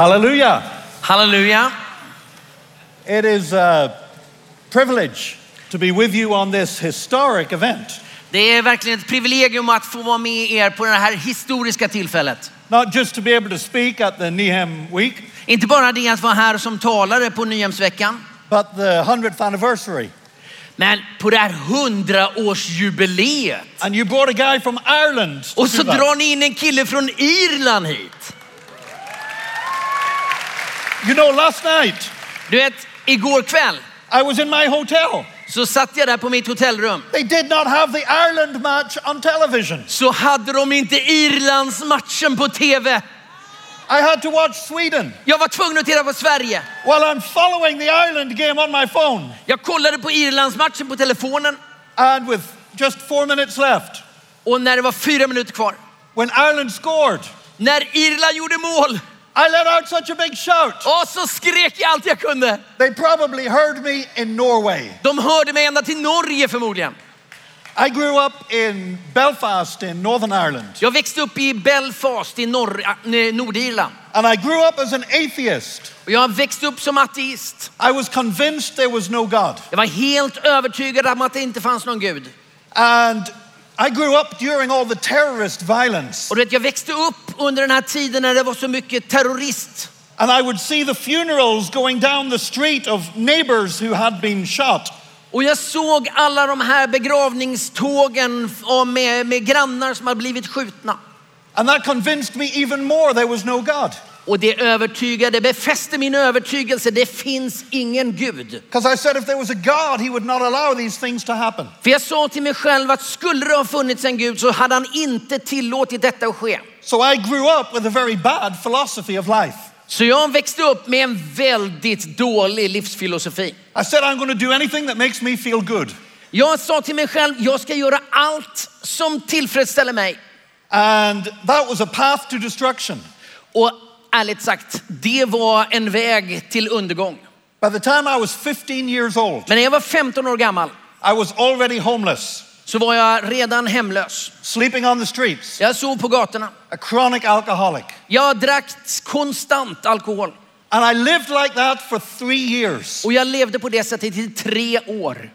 Hallelujah. Halleluja. It is a privilege to be with you on this historic event. Det är verkligen ett privilegium att få vara med er på det här historiska tillfället. Not just to be able to speak at the Nehem Week, Inte bara det att vara här som talare på Nyhemsveckan, but the 100th anniversary. men på det här hundraårsjubileet. And you brought a guy from Ireland. Och så drar ni in en kille från Irland hit. You know, last night Du vet, igår kväll I was in my hotel. så satt jag där på mitt hotellrum. They did not have the Ireland match on television. Så hade de inte Irlands matchen på TV. I had to watch Sweden Jag var tvungen att titta på Sverige. while I'm following the Ireland game on my phone. Jag kollade på Irlands matchen på telefonen And with just four minutes left, och när det var fyra minuter kvar. when Ireland scored, När Irland gjorde mål I let out such a big shout. och så skrek jag allt jag kunde. They probably heard me in Norway. De hörde mig ända till Norge förmodligen. I grew up in Belfast in Northern Ireland. Jag växte upp i Belfast i norr, äh, Nordirland. And I grew up as an atheist. Och jag växte upp som ateist. I was convinced there was no God. Jag var helt övertygad om att det inte fanns någon Gud. And I grew up during all the terrorist violence. Och du vet, jag växte upp under den här tiden när det var så mycket terrorist. And I would see the funerals going down the street of neighbors who had been shot. Och jag såg alla de här begravningstågen med, med grannar som hade blivit skjutna. And that convinced me even more there was no God. Och det övertygade, befäste min övertygelse, det finns ingen Gud. Because I said if there was a God, he would not allow these things to happen. För jag sa till mig själv att skulle det ha funnits en Gud så hade han inte tillåtit detta att ske. So I grew up with a very bad philosophy of life. Så jag växte upp med en väldigt dålig livsfilosofi. I said I'm going to do anything that makes me feel good. Jag sa till mig själv, jag ska göra allt som tillfredsställer mig. And that was a path to destruction. Och ärligt sagt, det var en väg till undergång. By the time I was 15 years old, Men när jag var 15 år gammal I was already homeless, så var jag redan hemlös. sleeping on the streets, Jag sov på gatorna. a chronic alcoholic. Jag drack konstant alkohol. And I lived like that for three years. Och jag levde på det sättet i tre år.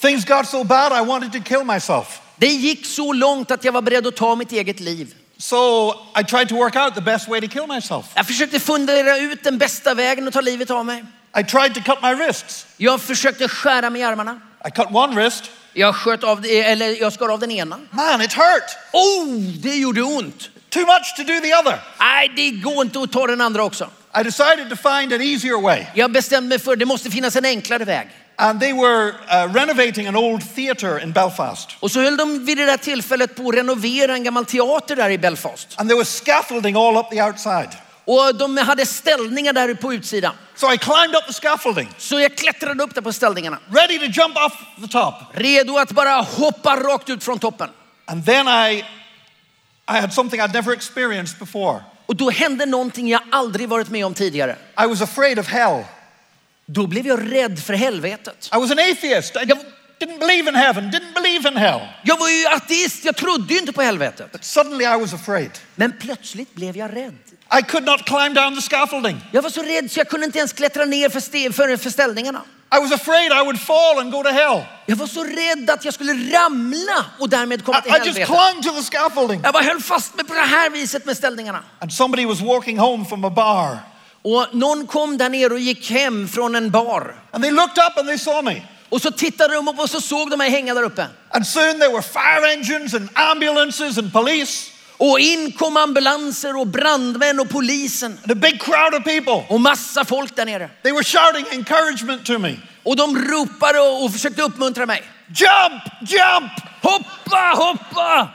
Things got so bad I wanted to kill myself. Det gick så långt att jag var beredd att ta mitt eget liv. So I tried to work out the best way to kill myself. Jag försökte fundera ut den bästa vägen att ta livet av mig. I tried to cut my wrists. Jag försökte skära mig i armarna. I cut one wrist. Jag, sköt av, eller jag skar av den ena. Man, it hurt. Oh, det gjorde ont. Too much to do the other. Nej, det går inte att ta den andra också. I decided to find an easier way. Jag bestämde mig för det måste finnas en enklare väg. And they were uh, renovating an old theatre in Belfast. Och så höll de vid det där tillfället på att renovera en gammal teater där i Belfast. And there was scaffolding all up the outside. Och de hade ställningar där på utsidan. So I climbed up the scaffolding, Så jag klättrade upp där på ställningarna. ready to jump off the top. Redo att bara hoppa rakt ut från toppen. And then I, I had something I'd never experienced before. Och då hände någonting jag aldrig varit med om tidigare. I was afraid of hell. Då blev jag rädd för helvetet. I was an atheist. I didn't believe in heaven, didn't believe in hell. Jag var ju ateist, jag trodde ju inte på helvetet. But suddenly I was afraid. Men plötsligt blev jag rädd. I could not climb down the scaffolding. Jag var så rädd så jag kunde inte ens klättra ner för, ste- för, för ställningarna. I was afraid I would fall and go to hell. Jag var så rädd att jag skulle ramla och därmed komma I, till I just helvetet. clung to the scaffolding. Jag bara höll fast mig på det här viset med ställningarna. And somebody was walking home from a bar. Och någon kom där nere och gick hem från en bar. And they looked up and they saw me. Och så tittade de upp och så såg de mig hänga där uppe. And soon there were fire engines and ambulances and police Och in kom ambulanser och brandmän och polisen. and a big crowd of people. Och massa folk där nere. They were shouting encouragement to me. Och de ropade och och försökte uppmuntra mig. Jump, jump. Hoppa, hoppa!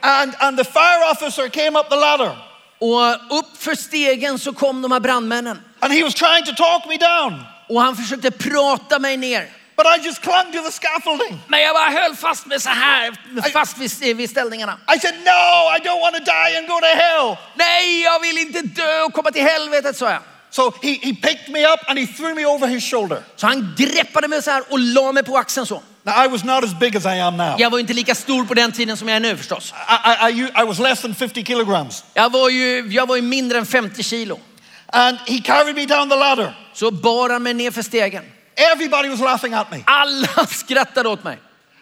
And, and the fire officer came up the ladder Och upp för stegen så kom de här brandmännen. and he was trying to talk me down. Och han försökte prata mig ner. But I just clung to the scaffolding. Men jag bara höll fast mig så här, fast vid, vid ställningarna. I said, No, I don't want to die and go to hell. Nej, jag vill inte dö och komma till helvetet, sa jag. So he, he picked me up and he threw me over his shoulder. Så han greppade mig så här och la mig på axeln så. Now, I was not as big as I am now. Jag var inte lika stor på den tiden som jag är nu förstås. I, I, I, was less than 50 kilograms. Jag var ju, jag var ju mindre än 50 kilo. And he carried me down the ladder. Så bar han mig ner för stegen. Everybody was laughing at me. Alla skrattade åt mig.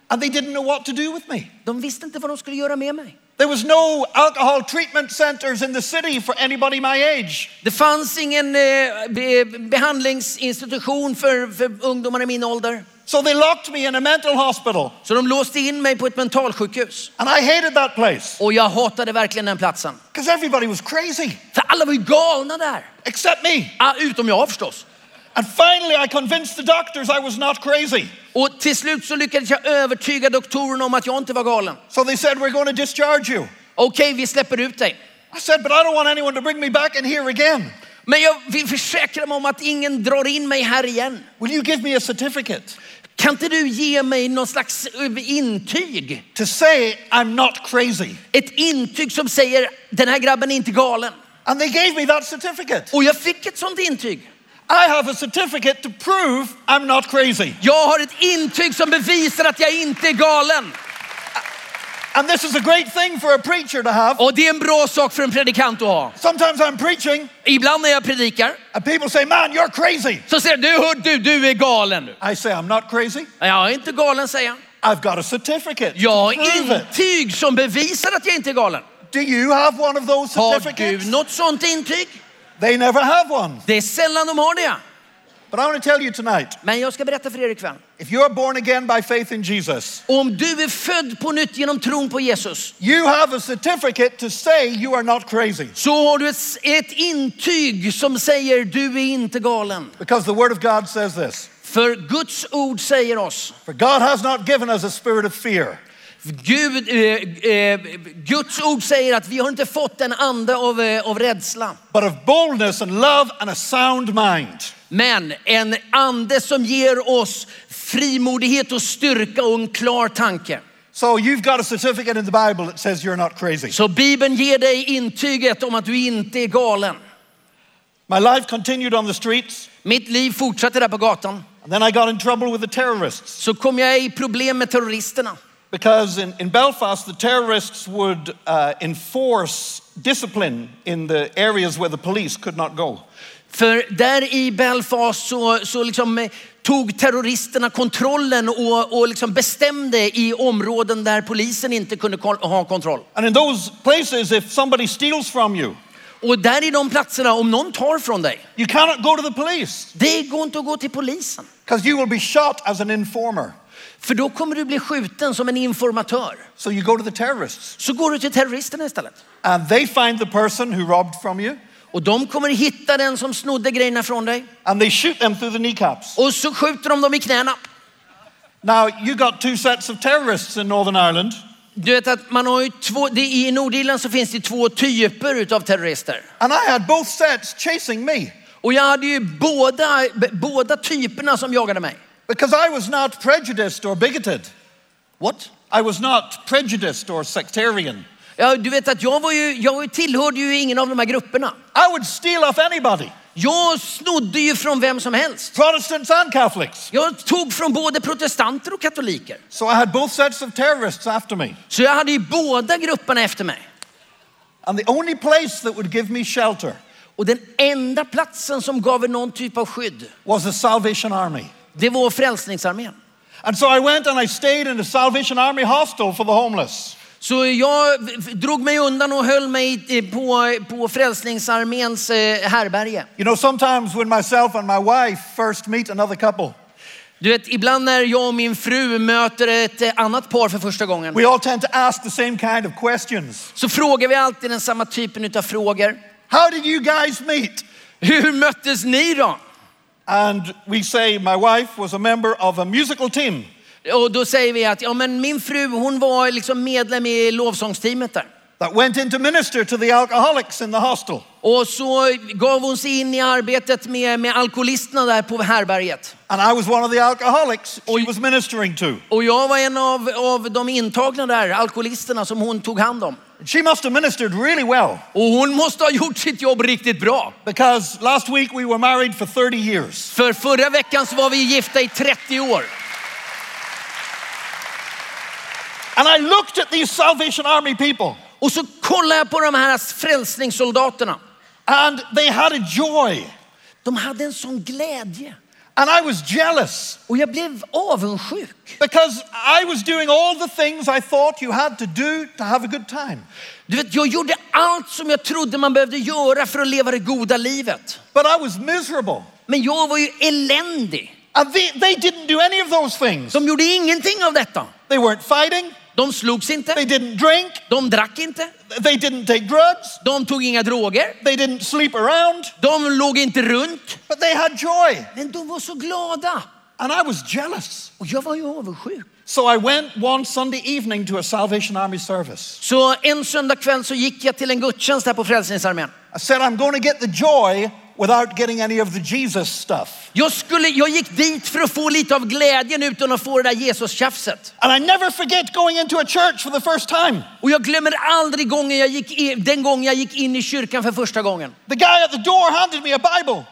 And they didn't know what to do with me. De visste inte vad de skulle göra med mig. There was no alcohol treatment centers in the city for anybody my age. Det fanns ingen eh, be, behandlingsinstitution för, för ungdomar i min ålder. So they locked me in a mental hospital. Så de låste in mig på ett mentalsjukhus. And I hated that place Och jag hatade verkligen den platsen. because everybody was crazy För alla var ju galna där. except me. Ah, utom jag förstås. And finally, I convinced the doctors I was not crazy. Och till slut så lyckades jag övertyga doktorerna om att jag inte var galen. So they said, We're going to discharge you. Okej, vi släpper ut dig. I said, But I don't want anyone to bring me back in here again. Men jag vill försäkra mig om att ingen drar in mig här igen. Will you give me a certificate Kan inte du ge mig någon slags eh, intyg? to say I'm not crazy? Ett intyg som säger den här grabben är inte galen. And they gave me that certificate. Och jag fick ett sånt intyg. I have a certificate to prove I'm not crazy. Jag har ett intyg som bevisar att jag inte är galen. And this is a great thing for a preacher to have. Och det är en bra sak för en predikant att ha. Sometimes I'm preaching Ibland när jag predikar and people say, Man, you're crazy. så säger du, hör du, du är galen. I say, I'm not crazy. Jag är inte galen säger jag. I've got a certificate. Jag har intyg som bevisar att jag inte är galen. Do you have one of those Har certificates? du något sånt intyg? They never have one. Det är sällan de har det. But I want to tell you tonight Men jag ska berätta för er ikväll. if you're born again by faith in Jesus, Om du är född på nytt genom tron på Jesus you have a certificate to say you are not crazy. så har du ett, ett intyg som säger du är inte galen. Because the Word of God says this För Guds ord säger oss, For God has not given us a spirit of fear, Gud, eh, eh, Guds ord säger att vi har inte fått en ande av, eh, av rädsla. but of boldness and love and a sound mind. Men en ande som ger oss frimodighet och styrka och en klar tanke. So you've got a certificate in the Bible that says you're not crazy. Så Bibeln ger dig intyget om att du inte är galen. My life continued on the streets, Mitt liv fortsatte där på gatan. and then I got in trouble with the terrorists. Så kom jag i problem med terroristerna. Because in, in Belfast, the terrorists would uh, enforce discipline in the areas where the police could not go. För där i Belfast så, så liksom eh, tog terroristerna kontrollen och, och liksom bestämde i områden där polisen inte kunde kon- ha kontroll. And in those places, if somebody steals from you, Och där i de platserna, om någon tar från dig, you cannot go to the police det går inte att gå till polisen. because you will be shot as an informer. För då kommer du bli skjuten som en informatör. So you go to the terrorists, Så går du till terroristerna istället. and they find the person who robbed from you, Och de kommer hitta den som snodde grejerna från dig. and they shoot them through the kneecaps. Och så skjuter de dem i knäna. Now, you got two sets of terrorists in Northern Ireland. Du vet att man har ju två, det, i Nordirland så finns det två typer utav terrorister. And I had both sets chasing me Och jag hade ju båda, båda typerna som jagade mig. Because I was not prejudiced or bigoted. What? I was not prejudiced or sectarian. Ja, du vet att jag var ju, jag tillhörde ju ingen av de här grupperna. I would steal off anybody, Jag snodde ju från vem som helst. Protestants and Catholics. Jag tog från både protestanter och katoliker. So I had both sets of terrorists after me. Så jag hade ju båda grupperna efter mig. And the only place that would give me shelter Och den enda platsen som gav er någon typ av skydd, was the Salvation Army. Det var Frälsningsarmén. And so I went and I stayed in the Salvation Army hostel for the homeless. Så jag drog mig undan och höll mig eh, på, på Frälsningsarméns eh, härberge. You know, sometimes when myself and my wife first meet another couple, Du vet, ibland när jag och min fru möter ett eh, annat par för första gången we all tend to ask the same kind of questions. så frågar vi alltid den samma typen av frågor. How did you guys meet? Hur möttes ni då? And we say, my wife was a member of a musical team. Och då säger vi att ja, men min fru hon var liksom medlem i lovsångsteamet där. that went in to minister to the alcoholics in the hostel. Och så gav hon sig in i arbetet med, med alkoholisterna där på härberget. And I was one of the alcoholics she was ministering to. Och jag var en av, av de intagna där, alkoholisterna som hon tog hand om. She must have ministered really well Och hon måste ha gjort sitt jobb riktigt bra. because last week we were married for 30 years. För förra veckan så var vi gifta i 30 år. And I looked at these Salvation Army people Och så kollar jag på de här frälsningssoldaterna. and they had a joy. De hade en sån glädje. And I was jealous Och jag blev avundsjuk. because I was doing all the things I thought you had to do to have a good time. Du vet, jag gjorde allt som jag trodde man behövde göra för att leva det goda livet. But I was miserable. Men jag var ju eländig. And they, they didn't do any of those things. De gjorde ingenting av detta. They weren't fighting, De slogs they inte, didn't drink, de drack inte, they didn't take drugs, de tog inga droger, they didn't sleep around, de låg inte runt. but they had joy. Men de var så glada. And I was jealous. Och jag var ju avundsjuk. So I went one Sunday evening to a Salvation Army service. Så en söndag kväll så gick jag till en gudstjänst här på Frälsningsarmén. I said, I'm going to get the joy without getting any of the Jesus stuff. Jag, skulle, jag gick dit för att få lite av glädjen utan att få det där Jesus-tjafset. And I never forget going into a church for the first time. Och jag glömmer aldrig gången jag gick in, den gången jag gick in i kyrkan för första gången. The guy at the door handed me a Bible.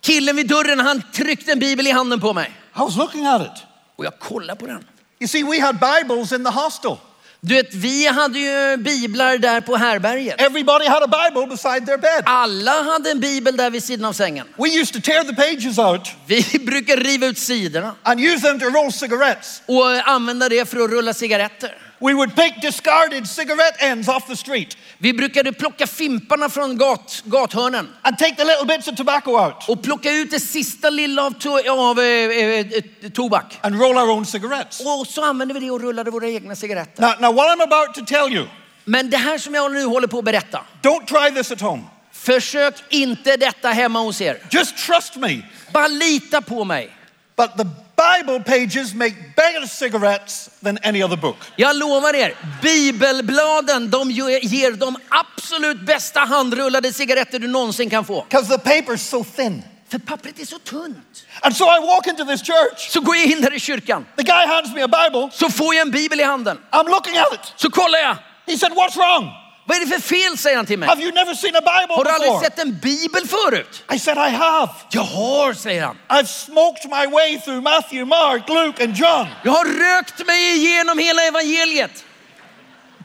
Killen vid dörren han tryckte en bibel i handen på mig. I was looking at it. Och jag kollade på den. You see, we had Bibles in the hostel. Du vet, vi hade ju biblar där på härberget. Everybody had a Bible beside their bed. Alla hade en bibel där vid sidan av sängen. We used to tear the pages out Vi brukar riva ut sidorna and use them to roll cigarettes. och använda det för att rulla cigaretter. We would pick discarded cigarette ends off the street Vi brukade plocka fimparna från gat, gathörnen and take the little bits of tobacco out och plocka ut det sista lilla av, to, av eh, eh, eh, tobak. and roll our own cigarettes. Och så använde vi det och rullade våra egna cigaretter. Now, now, what I'm about to tell you, Men det här som jag nu håller på att berätta, don't try this at home. försök inte detta hemma hos er. Just trust me. Bara lita på mig. But the Bible pages make better cigarettes than any other book. Jag lovar er, bibelbladen de ge- ger de absolut bästa handrullade cigaretter du någonsin kan få. Because the paper's so thin. För pappret är så tunt. And so I walk into this church. Så går jag in där i kyrkan, The guy hands me a Bible. så får jag en bibel i handen. I'm looking at it. Så kollar jag, He said, What's wrong? Vad är det för fel säger han till mig. Have you never seen a Bible Har du aldrig before? sett en bibel förut? I said, I have. Jag har, säger han. I've smoked my way through Matthew, Mark, Luke, and John. Jag har rökt mig igenom hela evangeliet.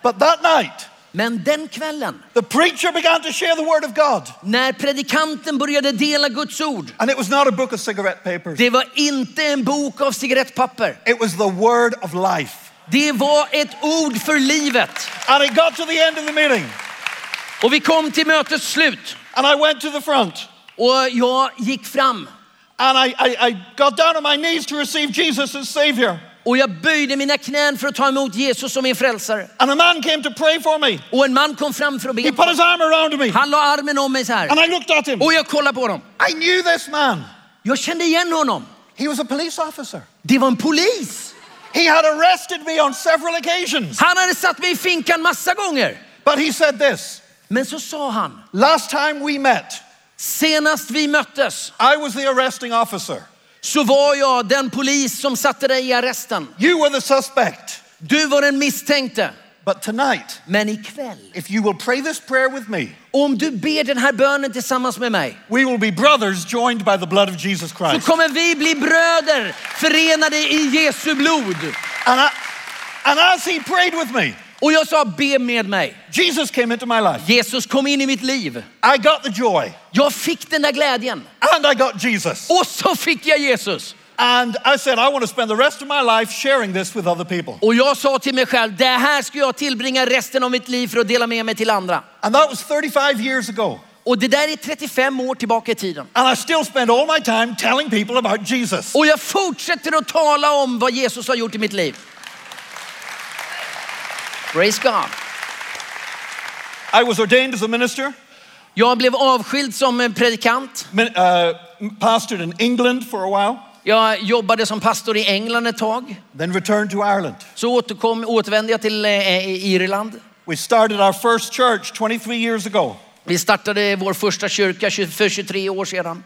But that night, Men den kvällen, the preacher began to share the word of God. när predikanten började dela Guds ord, And it was not a book of cigarette papers, det var inte en bok av cigarettpapper. it was the word of life. Det var ett ord för livet. And it got to the end of the meeting. Och vi kom till mötets slut And I went to the front. och jag gick fram And I, I, I got down on my knees to receive Jesus as Savior. och jag böjde mina knän för att ta emot Jesus som min frälsare. And a man came to pray for me. Och en man kom fram för att He be. put his arm around me. Han la armen om mig så här. And I looked at him. Och jag kollade på honom. I knew this man. Jag kände igen honom. He was a police officer. Det var en polis. He had arrested me on several occasions. Han hade satt mig i finkan massa gånger. But he said this Men så sa han, Last time we met, senast vi möttes I was the arresting officer. så var jag den polis som satte dig i arresten. You were the suspect. Du var den misstänkte. But tonight, Men ikväll, if you will pray this prayer with me, om du ber den här bönen tillsammans med mig, we will be brothers joined by the blood of Jesus så Christ. kommer vi bli bröder förenade i Jesu blod. And, I, and as he prayed with me, Och jag sa, be med mig. Jesus came into my life. Jesus kom in i mitt liv. I got the joy. Jag fick den där glädjen. And I got Jesus. Och så fick jag Jesus. And I said, I want to spend the rest of my life sharing this with other people. Och jag sa till mig själv, det här ska jag tillbringa resten av mitt liv för att dela med mig till andra. And that was 35 years ago. Och det där är 35 år tillbaka i tiden. And I still spend all my time telling people about Jesus. Och jag fortsätter att tala om vad Jesus har gjort i mitt liv. Praise God. I was ordained as a minister, Jag blev avskild som en predikant. min- uh, pastored in England for a while, Jag jobbade som pastor i England ett tag. then returned to Ireland. Så återkom, återvände jag till eh, Irland. We started our first church 23 years ago. Vi startade vår första kyrka 20 för 23 år sedan.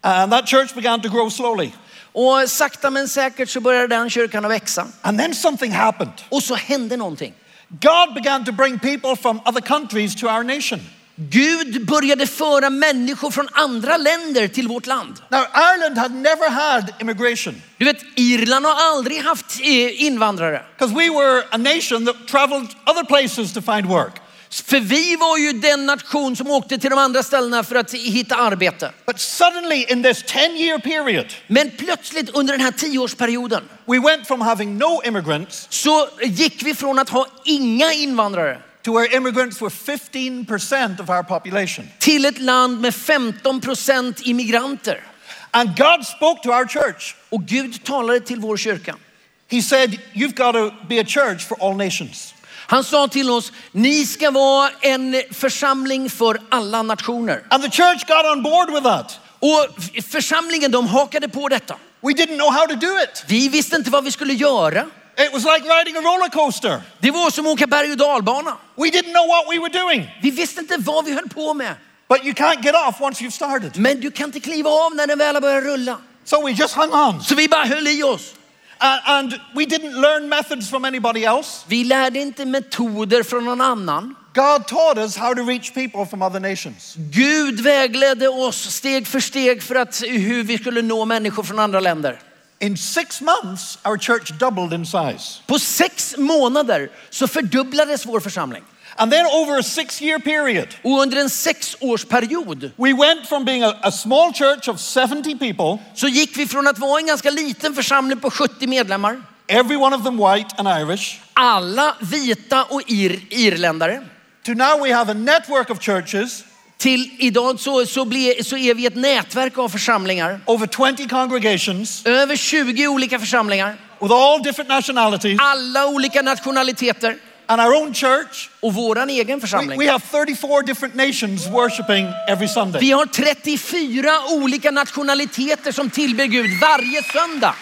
And that church began to grow slowly. Och sakta men säkert så började den kyrkan att växa. And then something happened. Och så hände någonting. God began to bring people from other countries to our nation. Gud började föra människor från andra länder till vårt land. Now, Ireland had never had immigration Du vet, Irland har aldrig haft eh, invandrare. because we were a nation that traveled other places to find work. För vi var ju den nation som åkte till de andra ställena för att hitta arbete. But suddenly, in this 10 year period, Men plötsligt under den här tioårsperioden we went from having no immigrants så gick vi från att ha inga invandrare to where immigrants were 15% of our population. till ett land med 15 procent immigranter. And God spoke to our church. Och Gud talade till vår kyrka. He said, You've got to be a church for all nations. Han sa till oss, ni ska vara en församling för alla nationer. And the church got on board with that. Och församlingen de hakade på detta. We didn't know how to do it. Vi visste inte vad vi skulle göra. It was like riding a roller coaster. Det var som att åka berg och dalbana. We didn't know what we were doing. Vi visste inte vad vi höll på med. But you can't get off once you've started. Men du kan inte kliva av när den väl har börjat rulla. So we just hung on. Så vi bara höll i oss. Uh, and we didn't learn methods from anybody else. Vi lärde inte metoder från någon annan. God taught us how to reach people from other nations. Gud vägledde oss steg för steg för att, hur vi skulle nå människor från andra länder. In six months, our church doubled in size. På sex månader så fördubblades vår församling. And then over a six year period, Och under en sexårsperiod we went from being a, a small church of 70 people, så gick vi från att vara en ganska liten församling på 70 medlemmar, every one of them white and Irish, alla vita och ir, irländare, to now we have a network of churches, till idag så, så, blir, så är vi ett nätverk av församlingar. over 20 congregations, Över 20 olika församlingar, with all different nationalities, alla olika nationaliteter and our own church. och våran egen We, församling. we have 34 different nations worshiping every Sunday. Vi har 34 olika nationaliteter som tillber Gud varje söndag.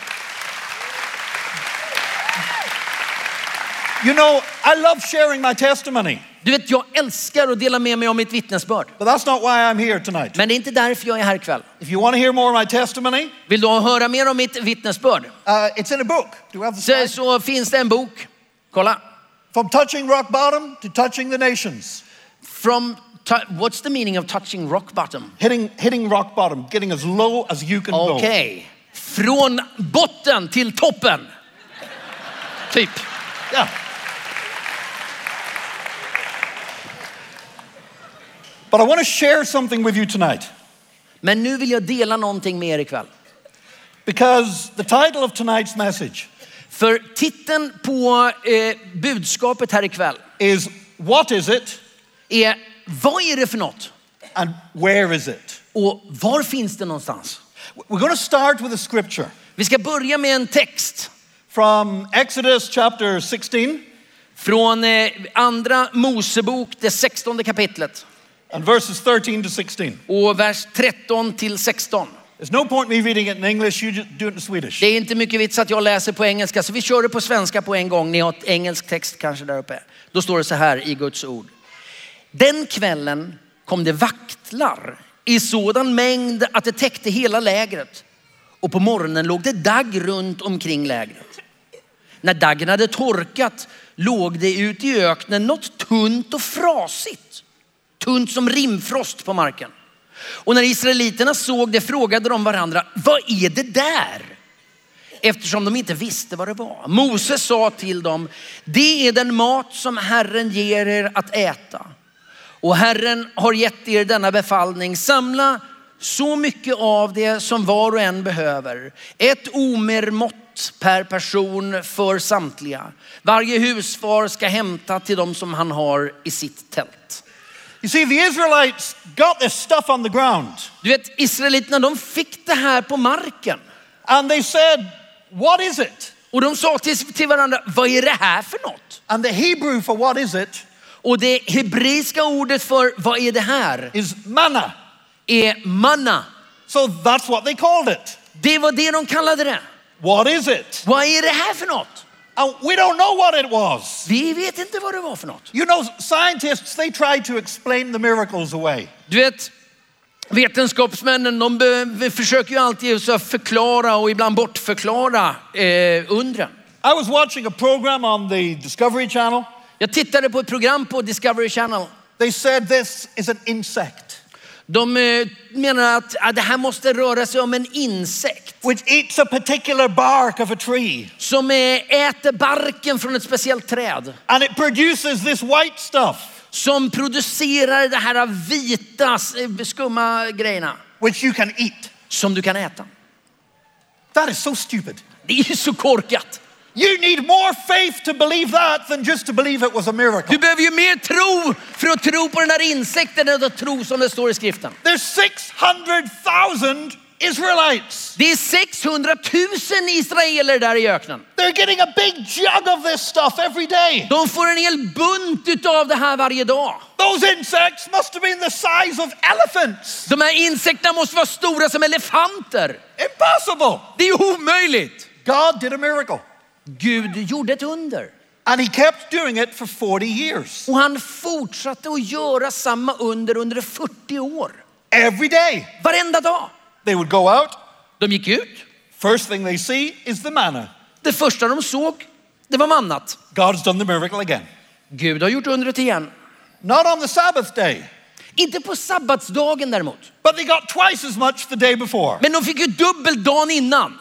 You know, I love sharing my testimony, Du vet, jag älskar att dela med mig av mitt vittnesbörd. but that's not why I'm here tonight. Men det är inte därför jag är här ikväll. If you want to hear more of my testimony, Vill du höra mer om mitt vittnesbörd? uh, it's in a book. Do we have the Så, slide? så finns det en bok. Kolla. From touching rock bottom to touching the nations. From tu- what's the meaning of touching rock bottom? Hitting, hitting rock bottom, getting as low as you can go. Okej. Från botten till toppen. Typ. Yeah. But I want to share something with you tonight Men nu vill jag dela någonting med er ikväll. because the title of tonight's message För titeln på eh, budskapet här ikväll is What is it är vad är det för något? and where is it? Och var finns det någonstans? We're going to start with a scripture Vi ska börja med en text from Exodus chapter 16 från eh, andra Mosebok, det 16 kapitlet and verses 13 to 16. och vers 13 till 16. There's no point me reading it in English, you just do it in Swedish. Det är inte mycket vits att jag läser på engelska så vi kör det på svenska på en gång. Ni har engelsk text kanske där uppe. Då står det så här i Guds ord. Den kvällen kom det vaktlar i sådan mängd att det täckte hela lägret. Och på morgonen låg det dagg runt omkring lägret. När daggen hade torkat låg det ute i öknen något tunt och frasigt. Tunt som rimfrost på marken. Och när israeliterna såg det frågade de varandra, vad är det där? Eftersom de inte visste vad det var. Moses sa till dem, det är den mat som Herren ger er att äta. Och Herren har gett er denna befallning, samla så mycket av det som var och en behöver. Ett omermått per person för samtliga. Varje husfar ska hämta till dem som han har i sitt tält. You see, the Israelites got this stuff on the ground Du vet, israeliterna de fick det här på marken. and they said, What is it? Och de sa till, till varandra, vad är det här för något? And the Hebrew for what is it Och det hebreiska ordet för vad är det här is manna. är manna. So that's what they called it. Det var det de kallade det. What is it? Vad är det här för något? And we don't know what it was. Vi vet inte vad det var för något. You know, scientists, they try to explain the miracles away. Du vet, vetenskapsmännen de be, försöker ju alltid så förklara och ibland bortförklara eh, undren. I was watching a program on the Discovery Channel, Jag tittade på ett program på Discovery Channel. They said this is an insect De eh, menar att ja, det här måste röra sig om en insekt which eats a particular bark of a tree som eh, äter barken från ett speciellt träd. and it produces this white stuff Som producerar det här vita eh, skumma grejerna which you can eat. som du kan äta. That is so stupid. Det är ju så korkat. You need more faith to believe that than just to believe it was a miracle. Du behöver ju mer tro för att tro på den här insekten än att tro som det står i skriften. There's 600,000 Israelites. Det är 600 000 israeler där i öknen. They're getting a big jug of this stuff every day. De får en hel bunt utav det här varje dag. Those insects must have been the size of elephants. De här insekterna måste vara stora som elefanter. Impossible. Det är omöjligt. God did a miracle. Gud gjorde ett under. And he kept doing it for 40 years. Och han fortsatte att göra samma under under 40 år. Every day Varenda dag. they would go out. De gick ut. First thing they see is the manna. Det första de såg, det var mannat. God's done the miracle again. Gud har gjort undret igen. Not on the Sabbath day, Inte på sabbatsdagen däremot. but they got twice as much the day before. Men de fick ju dubbelt dagen innan.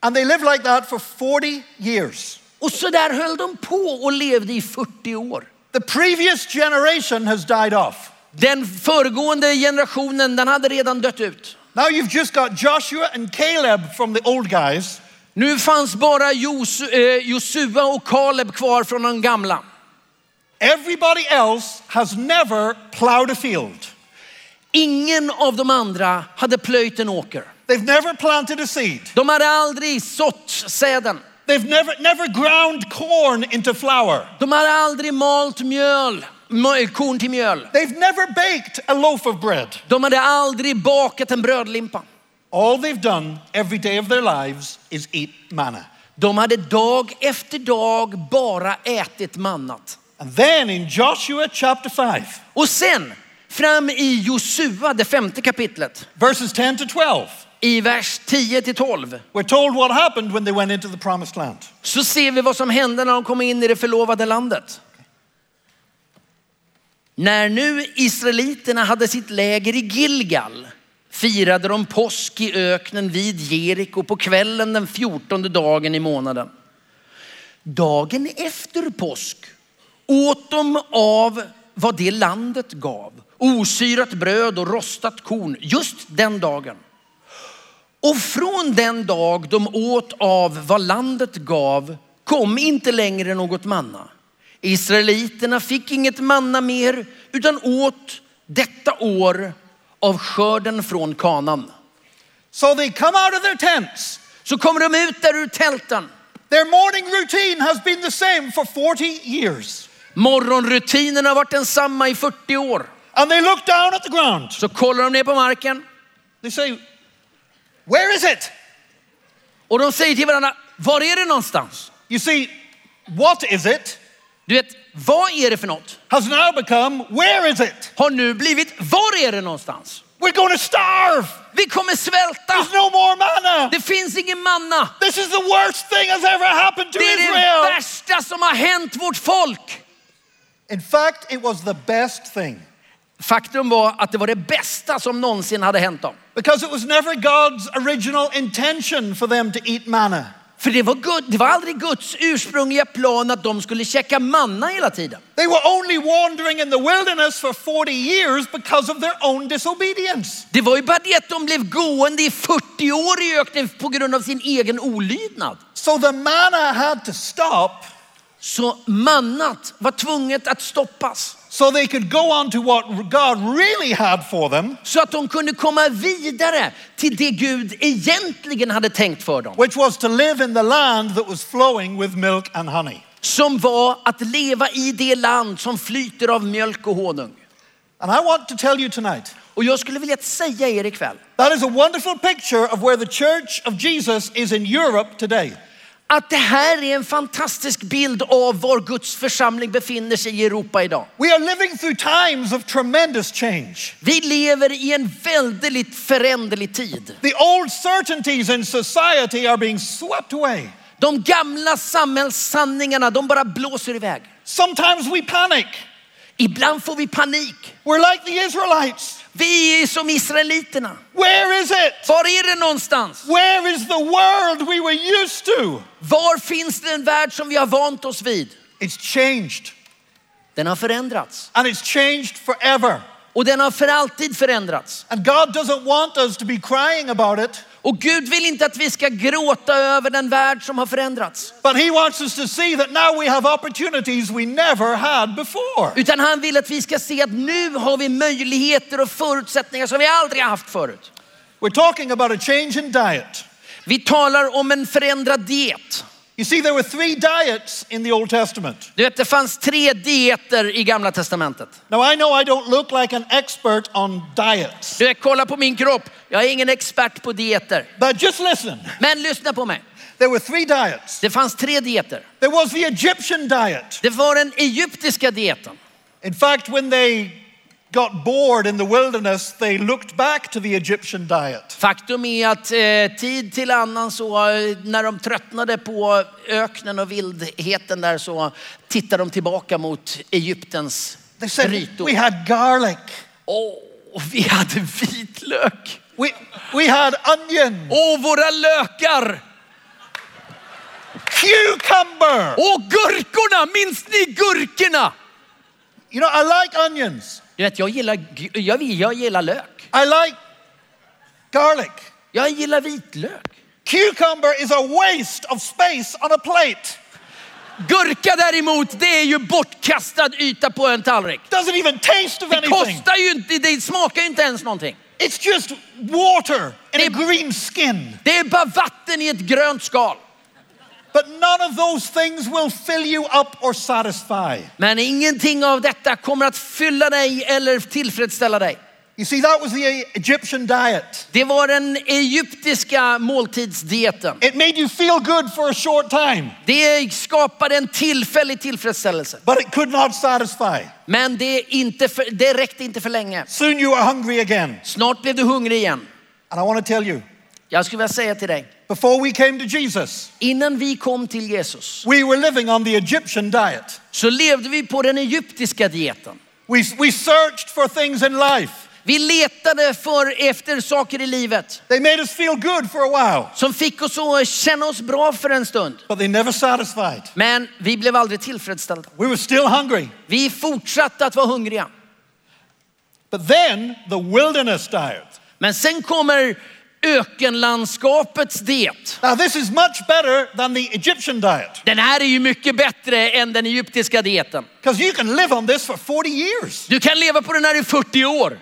And they lived like that for 40 years. Och så där höll de på och levde i 40 år. The previous generation has died off. Den föregående generationen, den hade redan dött ut. Now you've just got Joshua and Caleb from the old guys, Nu fanns bara eh, Josua och Kaleb kvar från de gamla. Everybody else has never plowed a field. Ingen av de andra hade plöjt en åker. They've never planted a seed. De hade aldrig sått säden. They've never, never ground corn into flour. De hade aldrig malt mjöl, korn till mjöl. They've never baked a loaf of bread. De hade aldrig bakat en brödlimpa. All they've done every day of their lives is eat manna. De hade dag efter dag bara ätit mannat. And then in Joshua chapter 5, Och sen fram i Josua, det femte kapitlet, verses 10 to 12, i vers 10 till 12, we're told what happened when they went into the promised land. så ser vi vad som hände när de kom in i det förlovade landet. När nu israeliterna hade sitt läger i Gilgal firade de påsk i öknen vid Jeriko på kvällen den fjortonde dagen i månaden. Dagen efter påsk åt de av vad det landet gav. Osyrat bröd och rostat korn just den dagen. Och från den dag de åt av vad landet gav kom inte längre något manna. Israeliterna fick inget manna mer utan åt detta år av skörden från kanan. So they come out of their tents. Så kommer de ut där ur tälten. Their morning routine has been the same for 40 years. Morgonrutinen har varit densamma i 40 år. And they look down at the ground. Så kollar de ner på marken They say, Where is it? och de säger till varandra, var är det någonstans? You see, what is it Du vet, vad är det för något? has now become, Where is it? Har nu blivit, var är det någonstans? We're going to starve. Vi kommer svälta. There's no more manna. Det finns ingen manna. This is the worst thing has ever happened to Det är det Israel. värsta som har hänt vårt folk. In fact, it was the best thing Faktum var att det var det bästa som någonsin hade hänt dem. because it was never God's original intention for them to eat manna. För det var, Gud, det var aldrig Guds ursprungliga plan att de skulle käka manna hela tiden. They were only wandering in the wilderness for 40 years because of their own disobedience. Det var ju bara det att de blev gående i 40 år i öknen på grund av sin egen olydnad. So the manna had to stop Så mannat var tvunget att stoppas. So they could go on to what God really had for them, Så att de kunde komma vidare till det Gud egentligen hade tänkt för dem. which was to live in the land that was flowing with milk and honey. Som var att leva i det land som flyter av mjölk och honung. And I want to tell you tonight Och jag skulle vilja säga er ikväll that is a wonderful picture of where the church of Jesus is in Europe today. Att det här är en fantastisk bild av var Guds församling befinner sig i Europa idag. We are living through times of tremendous change. Vi lever i en väldigt föränderlig tid. The old certainties in society are being swept away. De gamla samhällssanningarna, de bara blåser iväg. Sometimes we panic. Ibland får vi panik. We're like the Israelites. Vi är som israeliterna. Where is it? Var är det någonstans? Where is the world we were used to? Var finns det en värld som vi har vant oss vid? It's changed. Den har förändrats. And it's changed forever. Och den har för alltid förändrats. And God doesn't want us to be crying about it, Och Gud vill inte att vi ska gråta över den värld som har förändrats. but He wants us to see that now we have opportunities we never had before. Utan han vill att vi ska se att nu har vi möjligheter och förutsättningar som vi aldrig har haft förut. We're talking about a change in diet. Vi talar om en förändrad diet. You see, there were three diets in the Old Testament. Du vet, det fanns tre dieter i gamla testamentet. Now, I know I don't look like an expert on diets, Du vet, kolla på min kropp. Jag är ingen expert på dieter. but just listen. Men lyssna på mig. There were three diets. Det fanns tre dieter. There was the Egyptian diet. Det var den egyptiska dieten. In fact, when they got bored in the wilderness, they looked back to the Egyptian diet. Faktum är att eh, tid till annan så eh, när de tröttnade på öknen och vildheten där så tittade de tillbaka mot Egyptens They said, grytor. We had garlic, Åh, vi hade vitlök. we, we had onion, Åh, våra lökar. cucumber. Åh, gurkorna. Minns ni gurkorna? You know, I like onions, Du vet, jag gillar, jag, jag gillar lök. I like garlic. Jag gillar vitlök. Cucumber is a waste of space on a plate. Gurka däremot, det är ju bortkastad yta på en tallrik. Doesn't even taste of Det anything. kostar ju inte, det smakar ju inte ens någonting. It's just water in a Det- green skin. Det är bara vatten i ett grönt skal. But none of those things will fill you up or satisfy. Men ingenting av detta kommer att fylla dig eller tillfredsställa dig. You see, that was the Egyptian diet. Det var den egyptiska måltidsdieten. It made you feel good for a short time, Det skapade en tillfällig tillfredsställelse. but it could not satisfy. Men det, inte för, det räckte inte för länge. Soon you were hungry again. Snart blev du hungrig igen. And I want to tell you, Jag skulle vilja säga till dig, before we came to Jesus, innan vi kom till Jesus we were living on the Egyptian diet. så levde vi på den egyptiska dieten. We, we searched for things in life. Vi letade för efter saker i livet They made us feel good for a while, som fick oss att känna oss bra för en stund. but they never satisfied. Men vi blev aldrig tillfredsställda. We were still hungry. Vi fortsatte att vara hungriga. But then the wilderness diet. Men sen kommer ökenlandskapets diet. Now, this is much better than the Egyptian diet Den här är ju mycket bättre än den egyptiska dieten. because you can live on this for 40 years. Du kan leva på den här i 40 år.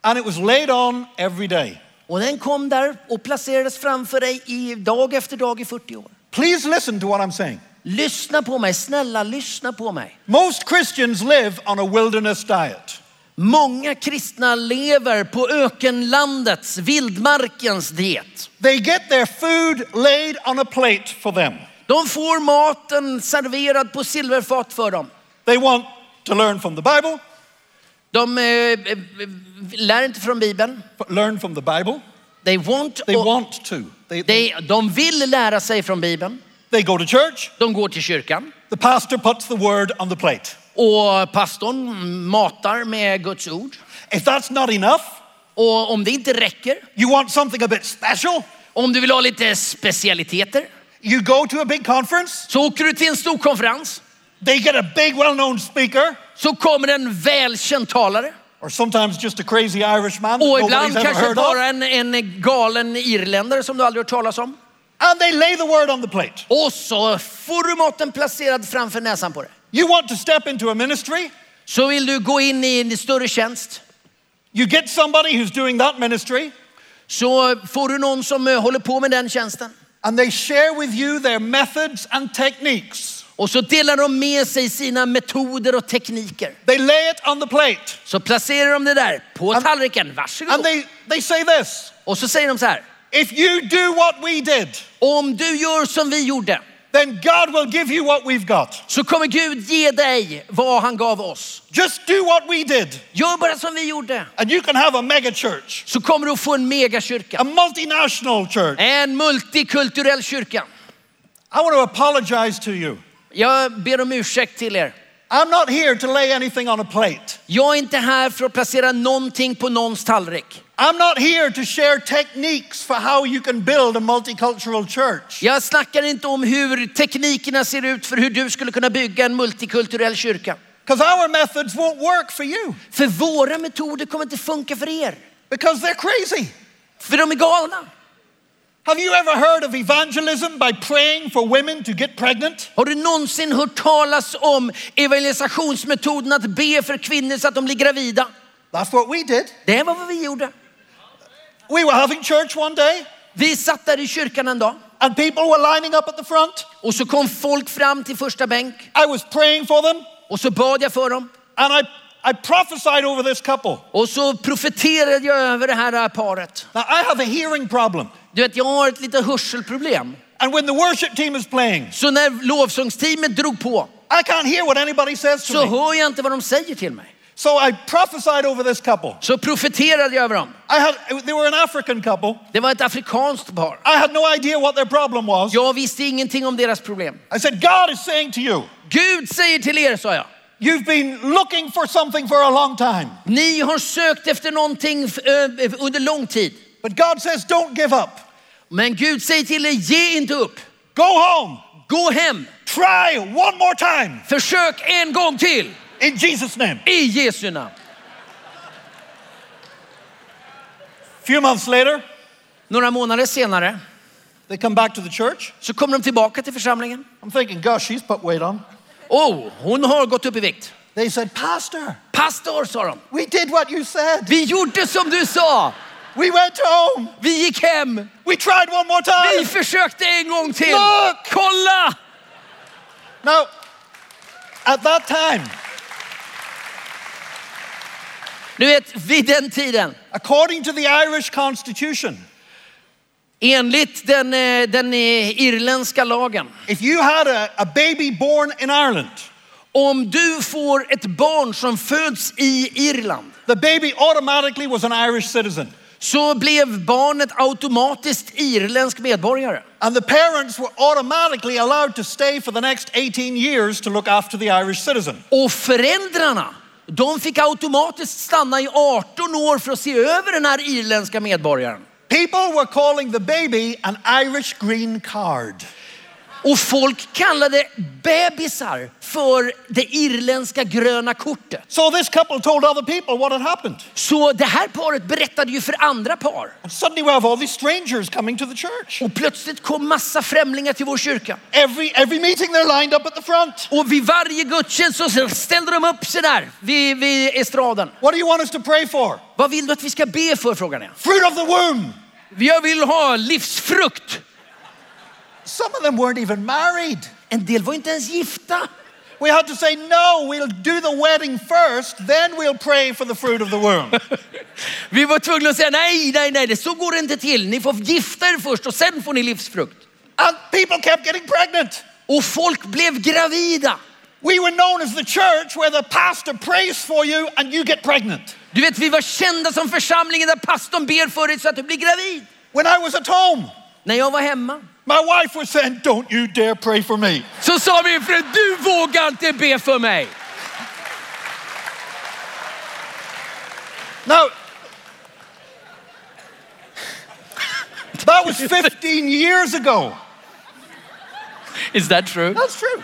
And it was laid on every day. Och den kom där och placerades framför dig i dag efter dag i 40 år. Please listen to what I'm saying. Lyssna på mig, snälla lyssna på mig. Most Christians live on a wilderness diet. Många kristna lever på ökenlandets, vildmarkens diet. They get their food laid on a plate for them. De får maten serverad på silverfat för dem. They want to learn from the Bible, De eh, eh, lär inte från Bibeln. learn from the Bible. They want, They want to. They, they, de, de vill lära sig från Bibeln. they go to church. De går till kyrkan. The pastor puts the word on the plate. Och pastorn matar med Guds ord. If that's not enough, Och om det inte räcker, you want something a bit special, om du vill ha lite specialiteter, you go to a big conference. så åker du till en stor konferens. They get a big, well known speaker, Så kommer en välkänd talare. or sometimes just a crazy Irishman Och ibland kanske bara en, en galen irländare som du aldrig hört talas om. And they lay the word on the plate. Och så får du maten placerad framför näsan på dig. You want to step into a ministry, Så vill du gå in i en större tjänst. you get somebody who's doing that ministry, Så får du någon som eh, håller på med den tjänsten. and they share with you their methods and techniques. Och så delar de med sig sina metoder och tekniker. They lay it on the plate, Så placerar de det där på And- tallriken. Varsågod. and they, they say this Och så säger de så här. If you do what we did, Om du gör som vi gjorde then God will give you what we've got. så kommer Gud ge dig vad han gav oss. Just do what we did, Gör bara som vi gjorde and you can have a mega church, så kommer du få en a megakyrka. multinational church. En multikulturell kyrka. I want to apologize to you. Jag ber om ursäkt till er. I'm not here to lay anything on a plate. Jag är inte här för att placera någonting på någons tallrik. I'm not here to share techniques for how you can build a multicultural church. Jag snackar inte om hur teknikerna ser ut för hur du skulle kunna bygga en multikulturell kyrka. Because our methods won't work for you. För våra metoder kommer inte funka för er. Because they're crazy. För de är galna. Have you ever heard of evangelism by praying for women to get pregnant? Har du någonsin hört talas om evangelisationsmetoden att be för kvinnor så att de blir gravida? That's what we did. Det var vad vi gjorde. We were having church one day, Vi satt där i kyrkan en dag and people were lining up at the front. och så kom folk fram till första bänk I was praying for them, och så bad jag för dem. and I, I prophesied over this couple. Och så profeterade jag över det här paret. Now, I have a hearing problem, Du vet, jag har ett litet hörselproblem. and when the worship team is playing, Så när lovsångsteamet drog på I can't hear what anybody says så to me. hör jag inte vad de säger till mig. So I prophesied over this couple. Så profeterade jag över dem. I had, they were an African couple. Det var ett afrikanskt par. I had no idea what their problem was. Jag visste ingenting om deras problem. I said, God is saying to you, Gud säger till er, sa jag. you've been looking for something for a long time. Ni har sökt efter någonting under lång tid. But God says, don't give up. Men Gud säger till er, ge inte upp. Go home. Gå hem. Try one more time Försök en gång till. In Jesus' name. I Jesu namn. A few months later, Några månader senare they come back to the church. så kommer de tillbaka till församlingen. I'm thinking, gosh, she's put weight on. Oh, hon har gått upp i vikt. They said, Pastor, Pastor, sa de. we did what you said. Vi gjorde som du sa. We went home. Vi gick hem. We tried one more time. Vi försökte en gång till. Look! Kolla! Now, at that time, Du vet, vid den tiden, according to the Irish constitution, enligt den, eh, den eh, irländska lagen, if you had a, a baby born in Ireland, om du får ett barn som föds i Irland the baby automatically was an Irish citizen. så blev barnet automatiskt irländsk medborgare. And the parents were automatically allowed to stay for the next 18 years to look after the Irish citizen. Och föräldrarna, de fick automatiskt stanna i 18 år för att se över den här irländska medborgaren. People were calling the baby an Irish green card. Och folk kallade bebisar för det irländska gröna kortet. So this couple told other people what had happened. Så det här paret berättade ju för andra par. And suddenly we have all these strangers coming to the church. Och plötsligt kom massa främlingar till vår kyrka. Every, every meeting they're lined up at the front. Och vid varje gudstjänst så ställde de upp sig där vid, vid estraden. What do you want us to pray for? Vad vill du att vi ska be för frågan är? Fruit of the womb. Jag vill ha livsfrukt. Some of them weren't even married. En del var inte ens gifta. We had to say, no, we'll do the wedding first, then we'll pray for the fruit of the womb. Vi var tvungna att säga nej, nej, nej, det så går det inte till. Ni får gifta er först och sen får ni livsfrukt. and people kept getting pregnant. Och folk blev gravida. We were known as the church where the pastor prays for you and you get pregnant. Du vet, vi var kända som församlingen där pastorn ber för dig så att du blir gravid. When I was at home, När jag var hemma my wife was saying, don't you dare pray for me. så sa min fru, du vågar inte be för mig. Now, that was 15 years ago. Is that true? That's true.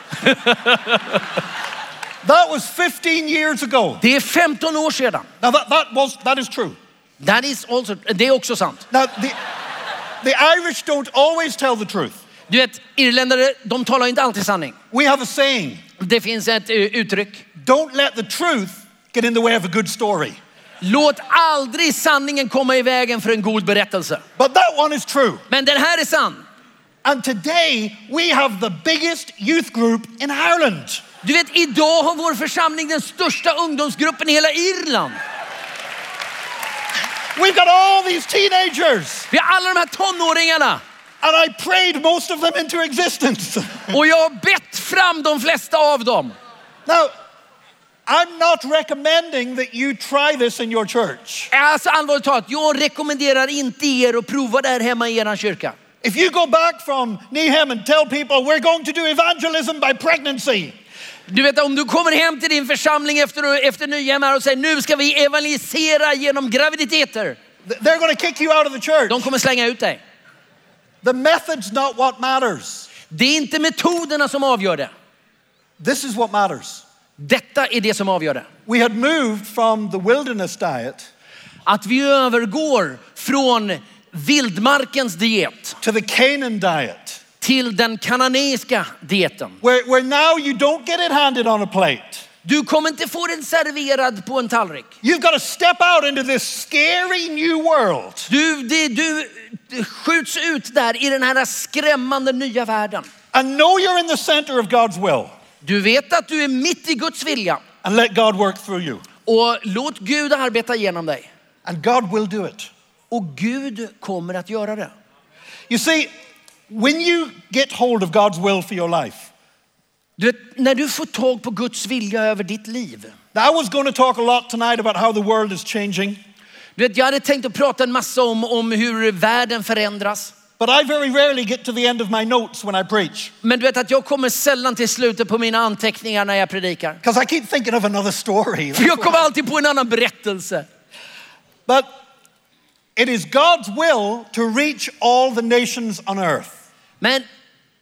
that was 15 years ago. Det är 15 år sedan. Now that, that was that is true. That is also, det är också sant. Now the the Irish don't always tell the truth. Du vet, irländare, de talar inte alltid sanning. We have a saying, Det finns ett eh, uttryck. don't let the truth get in the way of a good story. Låt aldrig sanningen komma i vägen för en god berättelse. But that one is true. Men den här är sann. And today we have the biggest youth group in Ireland. Du vet, idag har vår församling den största ungdomsgruppen i hela Irland. We've got all these teenagers. Vi har alla de här tonåringarna. And I prayed most of them into existence. Och jag har bett fram de flesta av dem. now, I'm not recommending that you try this in your church. Alltså allvarligt talat, jag rekommenderar inte er att prova det här hemma i er kyrka. If you go back from Nehem and tell people we're going to do evangelism by pregnancy, Du vet om du kommer hem till din församling efter, efter Nyhem och säger nu ska vi evangelisera genom graviditeter. th- they're going to kick you out of the church. De kommer slänga ut dig. The method's not what matters. Det är inte metoderna som avgör det. This is what matters. Detta är det som avgör det. We had moved from the wilderness diet Att vi övergår från vildmarkens diet to the Canaan diet, till den kananeiska dieten. where, where now you don't get it handed on a plate. Du kommer inte få den serverad på en tallrik. You've got to step out into this scary new world. Du, det, du skjuts ut där i den här skrämmande nya världen. And know you're in the center of God's will. Du vet att du är mitt i Guds vilja And let God work through you. och låt Gud arbeta genom dig. And God will do it. Och Gud kommer att göra det. You see, when you get hold of God's will for your life, Du vet, när du får tag på Guds vilja över ditt liv. now I was going to talk a lot tonight about how the world is changing, Du vet, jag hade tänkt att prata en massa om, om hur världen förändras. but I very rarely get to the end of my notes when I preach Men du vet att jag kommer sällan till slutet på mina anteckningar när jag predikar. because I keep thinking of another story. För jag kommer alltid på en annan berättelse. But it is God's will to reach all the nations on earth. Men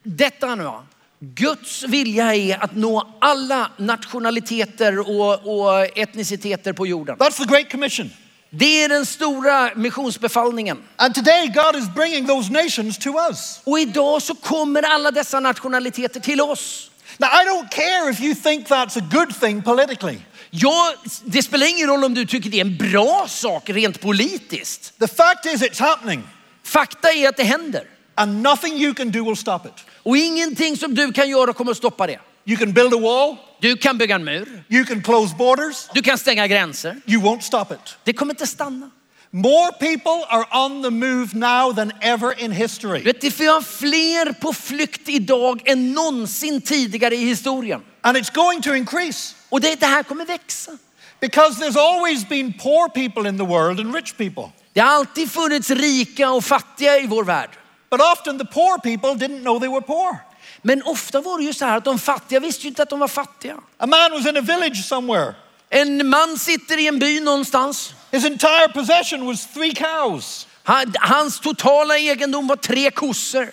detta nu, va? Guds vilja är att nå alla nationaliteter och, och etniciteter på jorden. That's the Great Commission. Det är den stora missionsbefallningen. And today, God is bringing those nations to us. Och idag så kommer alla dessa nationaliteter till oss. Now, I don't care if you think that's a good thing politically. Ja, det spelar ingen roll om du tycker det är en bra sak rent politiskt. The fact is, it's happening, Fakta är att det händer. And nothing you can do will stop it. Och ingenting som du kan göra kommer att stoppa det. You can build a wall, Du kan bygga en mur, you can close borders, du kan stänga gränser. you won't stop it. Det kommer inte stanna. More people are on the move now than ever in history. vet, det finns fler på flykt idag än någonsin tidigare i historien. And it's going to increase Och det, det här kommer växa. because there's always been poor people in the world and rich people. Det har alltid funnits rika och fattiga i vår värld. But often the poor people didn't know they were poor. Men ofta var det ju så här att de fattiga visste ju inte att de var fattiga. A man was in a village somewhere. En man sitter i en by någonstans. His entire possession was three cows. Han, hans totala egendom var tre kossor.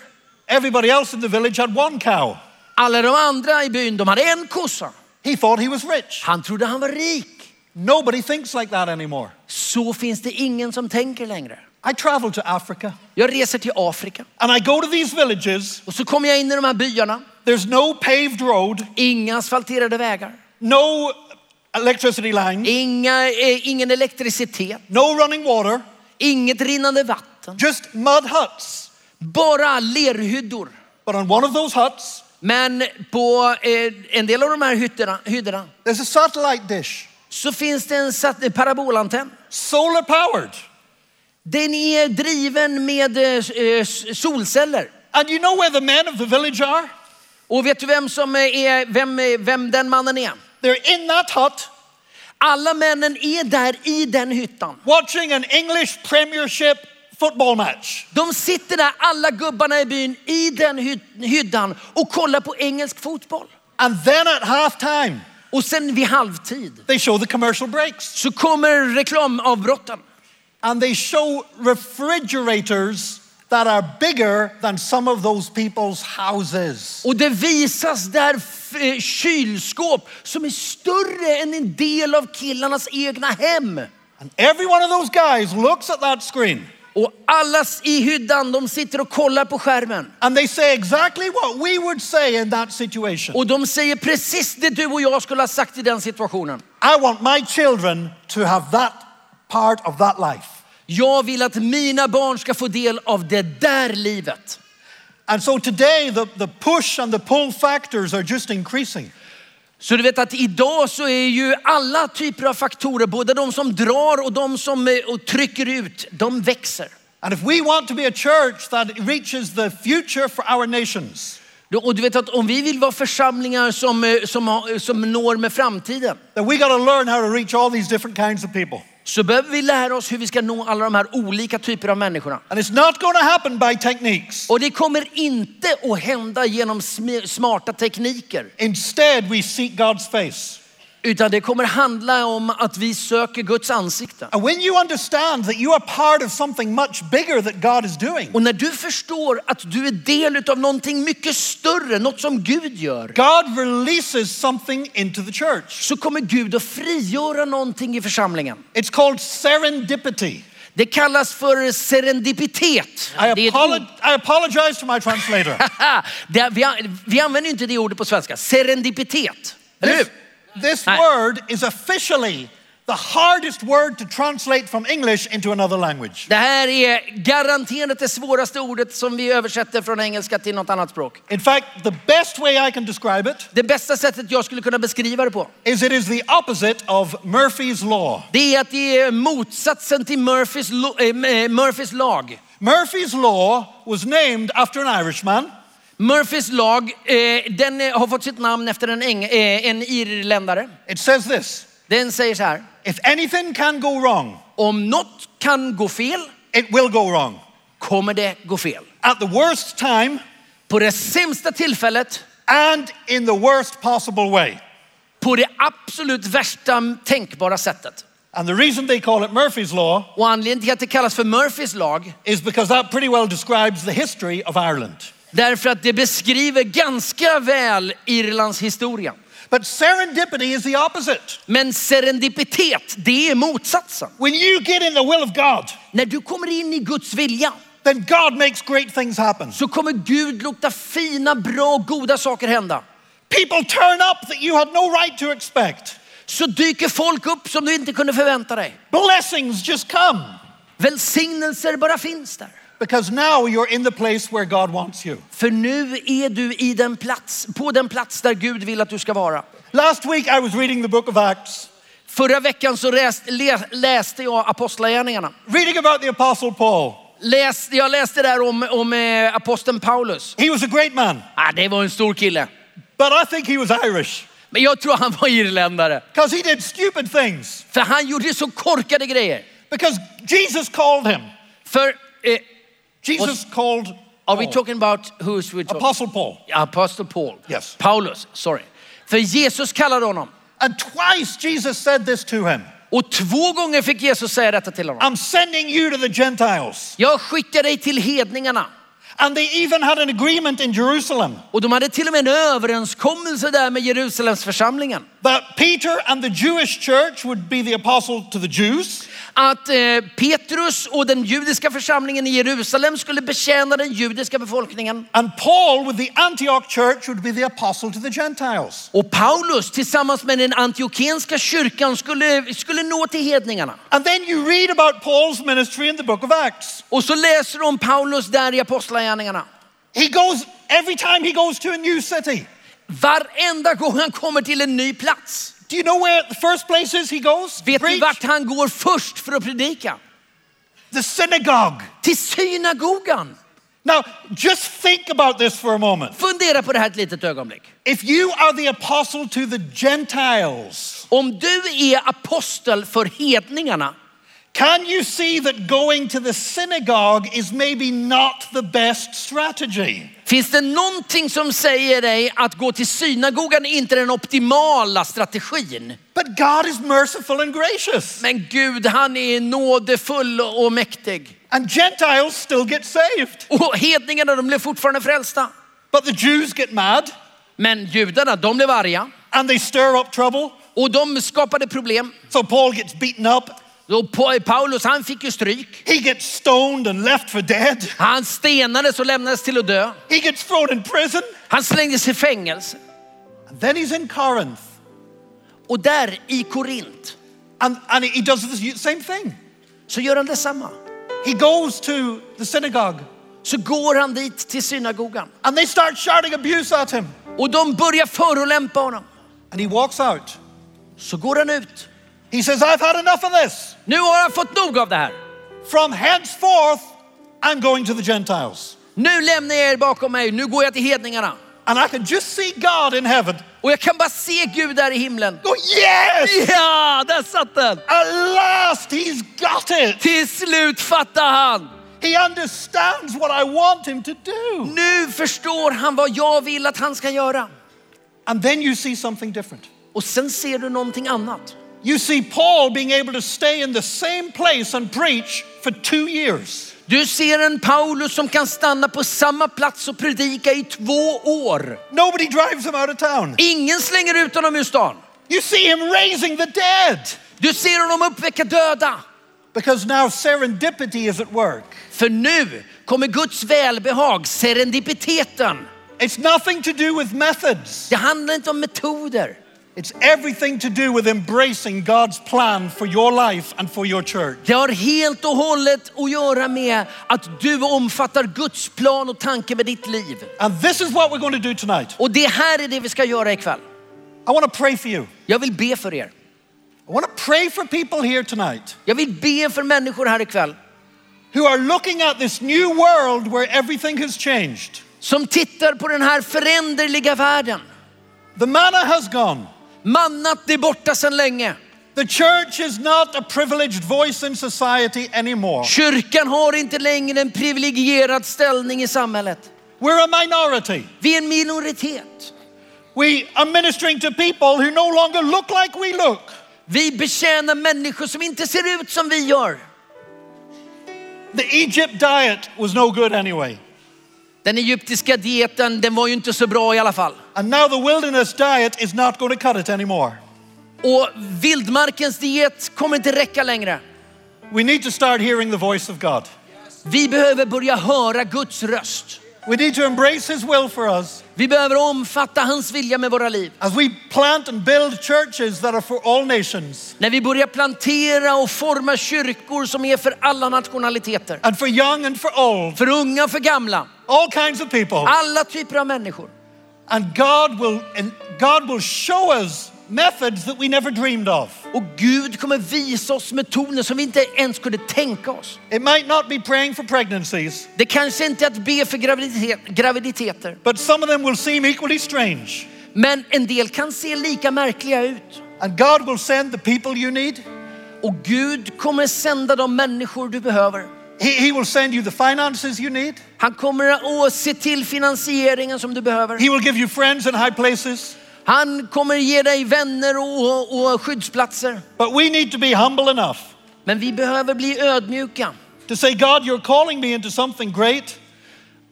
Everybody else in the village had one cow. Alla de andra i byn, de hade en kossa. He thought he was rich. Han trodde han var rik. Nobody thinks like that anymore. Så finns det ingen som tänker längre. I travel to Africa Jag reser till Afrika and I go to these villages. och så kommer jag in i de här byarna. There's no paved road, Inga asfalterade vägar. no electricity line, Inga, eh, ingen elektricitet. no running water, Inget rinnande vatten. just mud huts. Bara lerhyddor. But on one of those huts, Men på eh, en del av de här hytterna, hyddorna there's a satellite dish, så finns det en eh, parabolantenn. solar powered. Den är driven med eh, s- solceller. And you know where the men of the village are? Och vet du vem, som är, vem, vem den mannen är? They're in that hut Alla männen är där i den hyttan. watching an English Premiership football match. De sitter där, alla gubbarna i byn, i den hy- hyddan och kollar på engelsk fotboll. And then at halftime, Och sen vid halvtid they show the commercial breaks så kommer reklamavbrotten. And they show refrigerators that are bigger than some of those people's houses. Och det visas där eh, kylskåp som är större än en del av killarnas egna hem. And every one of those guys looks at that screen Och alla i hyddan, de sitter och kollar på skärmen. and they say exactly what we would say in that situation. Och de säger precis det du och jag skulle ha sagt i den situationen. I want my children to have that part of that life. Jag vill att mina barn ska få del av det där livet. And so today, the, the push and the pull factors are just increasing. Så du vet att idag så är ju alla typer av faktorer, både de som drar och de som eh, och trycker ut, de växer. And if we want to be a church that reaches the future for our nations, Och du vet att om vi vill vara församlingar som, eh, som, som når med framtiden, then we got to learn how to reach all these different kinds of people. Så behöver vi lära oss hur vi ska nå alla de här olika typer av människorna. And it's not going to happen by techniques. Och det kommer inte att hända genom sm- smarta tekniker. Instead, we seek God's face. Utan det kommer handla om att vi söker Guds ansikte. And when you understand that you are part of something much bigger that God is doing, Och när du förstår att du är del av någonting mycket större, något som Gud gör, God releases something into the church. så kommer Gud att frigöra någonting i församlingen. It's called serendipity. Det kallas för serendipitet. I, apolo- I apologize to my translator. vi, använder inte det ordet på svenska. Serendipitet. Eller hur? This, Nej. word is officially the hardest word to translate from English into another language. Det här är garanterat det svåraste ordet som vi översätter från engelska till något annat språk. In fact, the best way I can describe it Det bästa sättet jag skulle kunna beskriva det på, is it is the opposite of Murphy's Law. det är att det är motsatsen till Murphys, lo- eh, Murphys lag. Murphy's Law was named after an Irishman Murphys lag, eh, den eh, har fått sitt namn efter en, eng, eh, en irländare. It says this Den säger så här, If anything can go wrong, om något kan gå fel, it will go wrong. kommer det gå fel. At the worst time På det sämsta tillfället, and in the worst possible way. på det absolut värsta tänkbara sättet. And the reason they call it Murphy's Law Och anledningen till att det kallas för Murphys lag, is because that pretty well describes the history of Ireland. Därför att det beskriver ganska väl Irlands historia. But serendipity is the opposite. Men serendipitet, det är motsatsen. When you get in the will of God, När du kommer in i Guds vilja then God makes great things happen. så kommer Gud låta fina, bra, goda saker hända. People turn up that you had no right to expect. Så dyker folk upp som du inte kunde förvänta dig. Blessings just come Välsignelser bara finns där. Because now you're in the place where God wants you. För nu är du i den plats, på den plats där Gud vill att du ska vara. Last week I was reading the book of Acts, Förra veckan så läst, lä, läste jag Apostlagärningarna. reading about the Apostle Paul. Läs, jag läste där om, om eh, aposteln Paulus. He was a great man, Ah, det var en stor kille. but I think he was Irish Men jag tror han var irländare. because he did stupid things. För han gjorde så korkade grejer. Because Jesus called him. För, eh, Jesus called are we talking about who's we talking? Apostle Paul. Apostle Paul. Yes. Paulus, sorry. För Jesus kallade honom. And twice Jesus said this to him Och två gånger fick Jesus säga detta till honom. I'm sending you to the Gentiles. Jag skickar dig till hedningarna. And they even had an agreement in Jerusalem Och de hade till och med en överenskommelse där med Jerusalems församlingen. that Peter and the Jewish church would be the apostle to the Jews, Att eh, Petrus och den judiska församlingen i Jerusalem skulle betjäna den judiska befolkningen. and Paul with the Antioch church would be the apostle to the Gentiles. Och Paulus tillsammans med den antiokenska kyrkan skulle, skulle nå till hedningarna. And then you read about Paul's ministry in the book of Acts. Och så läser de om Paulus där i Apostlagärningarna. He goes, every time he goes to a new city, Varenda gång han kommer till en ny plats. Do you know where the first place is he goes? Vet ni Preach? vart han går först för att predika? The synagogue. Till synagogan. Now, just think about this for a moment. Fundera på det här ett litet ögonblick. If you are the apostle to the Gentiles, Om du är apostel för hedningarna, can you see that going to the synagogue is maybe not the best strategy? finns det någonting som säger dig att gå till synagogan är inte den optimala strategin? But God is merciful and gracious. Men Gud, han är nådefull och mäktig. And Gentiles still get saved. Och hedningarna, de blev fortfarande frälsta. But the Jews get mad Men judarna, de blev arga and they stir up trouble. och de skapade problem. So Paul gets beaten up. Och Pa- Paulus, han fick ju stryk. He gets stoned and left for dead. Han stenades och lämnades till att dö. He gets thrown in prison. Han slängdes i fängelse. And then he's in Corinth. Och där i Korint And, and he does the same thing. så gör han detsamma. He goes to the synagogue Så går han dit till synagogan and they start shouting abuse at him. och de börjar förolämpa honom. And he walks out. Så går han ut. He says, I've had enough of this. Nu har jag fått nog av det här. From henceforth, I'm going to the Gentiles. Nu lämnar jag er bakom mig. Nu går jag till hedningarna. And I can just see God in heaven Och jag kan bara se Gud där i himlen. go, Yes! Ja, där satt den! At last, he's got it. Till slut fattar han. He understands what I want him to do. Nu förstår han vad jag vill att han ska göra. And then you see something different. Och sen ser du någonting annat. You see Paul being able to stay in the same place and preach for two years. Du ser en Paulus som kan stanna på samma plats och predika i två år. Nobody drives him out of town. Ingen slänger ut honom ur stan. You see him raising the dead Du ser honom uppväcka döda. because now serendipity is at work. För nu kommer Guds välbehag, serendipiteten. It's nothing to do with methods. Det handlar inte om metoder. It's everything to do with embracing God's plan for your life and for your church. Det har helt och hållet att göra med att du omfattar Guds plan och tanke med ditt liv. And this is what we're going to do tonight. Och det här är det vi ska göra ikväll. I want to pray for you. Jag vill be för er. I want to pray for people here tonight Jag vill be för människor här ikväll who are looking at this new world where everything has changed. som tittar på den här föränderliga världen. The manna has gone. Mannat är borta sedan länge. The church is not a privileged voice in society anymore. Kyrkan har inte längre en privilegierad ställning i samhället. We're a minority. Vi är en minoritet. We are ministering to people who no longer look like we look. Vi betjänar människor som inte ser ut som vi gör. The Egypt diet was no good anyway. Den egyptiska dieten, den var ju inte så bra i alla fall. And now the wilderness diet is not going to cut it anymore. Och vildmarkens diet kommer inte räcka längre. We need to start hearing the voice of God. Vi behöver börja höra Guds röst. We need to embrace His will for us Vi behöver omfatta hans vilja med våra liv. as we plant and build churches that are for all nations När vi börjar plantera och forma kyrkor som är för alla nationaliteter. and for young and for old, För unga och för gamla. All kinds of people. Alla typer av människor. And God will, and God will show us methods that we never dreamed of. Och Gud kommer visa oss metoder som vi inte ens kunde tänka oss. It might not be praying for pregnancies, Det kanske inte är att be för graviditet, graviditeter. but some of them will seem equally strange. Men en del kan se lika märkliga ut. And God will send the people you need. Och Gud kommer sända de människor du behöver. He, he will send you the finances you need. Han kommer att se till finansieringen som du behöver. He will give you friends in high places. Han kommer ge dig vänner och, och skyddsplatser. But we need to be humble enough Men vi behöver bli ödmjuka to say, God, you're calling me into something great.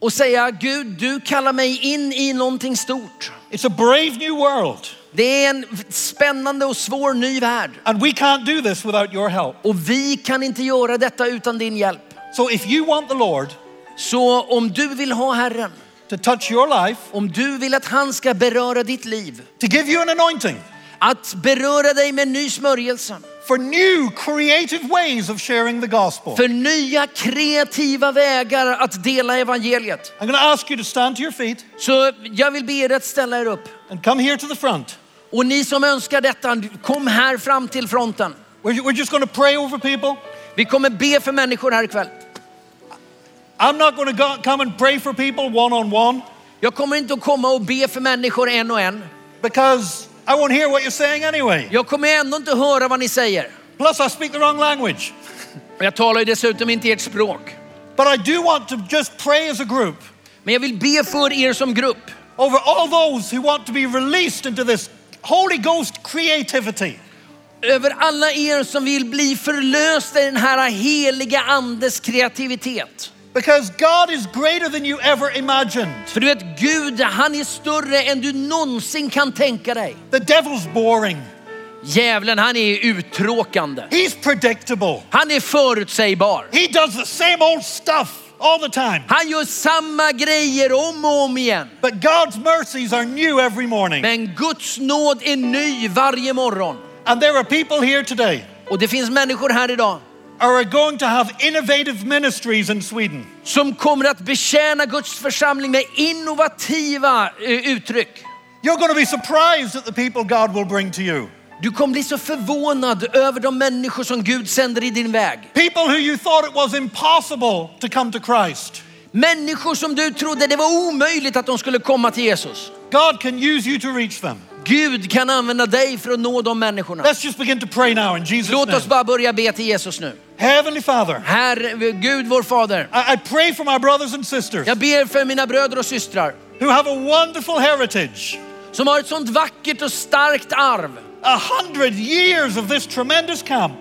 och säga Gud, du kallar mig in i någonting stort. It's a brave new world. Det är en spännande och svår ny värld. And we can't do this without your help. Och vi kan inte göra detta utan din hjälp. So if you want the Lord Så om du vill ha Herren, to touch your life, om du vill att han ska beröra ditt liv, to give you an anointing att beröra dig med ny smörjelse, for new creative ways of sharing the gospel, för nya kreativa vägar att dela evangeliet. I'm going to ask you to stand to your feet Så jag vill be er att ställa er upp. and come here to the front. Och ni som önskar detta, kom här fram till fronten. We're, we're just going to pray over people. Vi kommer be för människor här ikväll. I'm not going to come and pray for people one on one Jag kommer inte att komma och be för människor en och en. because I won't hear what you're saying anyway. Jag kommer ändå inte höra vad ni säger. Plus, I speak the wrong language. Jag talar ju dessutom inte ert språk. But I do want to just pray as a group Men jag vill be för er som grupp. over all those who want to be released into this Holy Ghost creativity. Över alla er som vill bli förlösta i den här heliga andes kreativitet. Because God is greater than you ever imagined. För du vet, Gud, han är större än du någonsin kan tänka dig. The devil's boring. Djävulen, han är uttråkande. He's predictable. Han är förutsägbar. He does the same old stuff all the time. Han gör samma grejer om och om igen. But God's mercies are new every morning. Men Guds nåd är ny varje morgon. And there are people here today Och det finns människor här idag are going to have innovative ministries in Sweden. som kommer att betjäna Guds församling med innovativa eh, uttryck. You're going to be surprised at the people God will bring to you. Du kommer bli så förvånad över de människor som Gud sänder i din väg. People who you thought it was impossible to come to Christ. Människor som du trodde det var omöjligt att de skulle komma till Jesus. God can use you to reach them. Gud kan använda dig för att nå de människorna. Let's just begin to pray now in Jesus' Låt oss name. bara börja be till Jesus nu. Heavenly Father, Herre, Gud vår Fader. I, I pray for my brothers and sisters Jag ber för mina bröder och systrar who have a wonderful heritage, som har ett sånt vackert och starkt arv. a hundred years of this tremendous camp.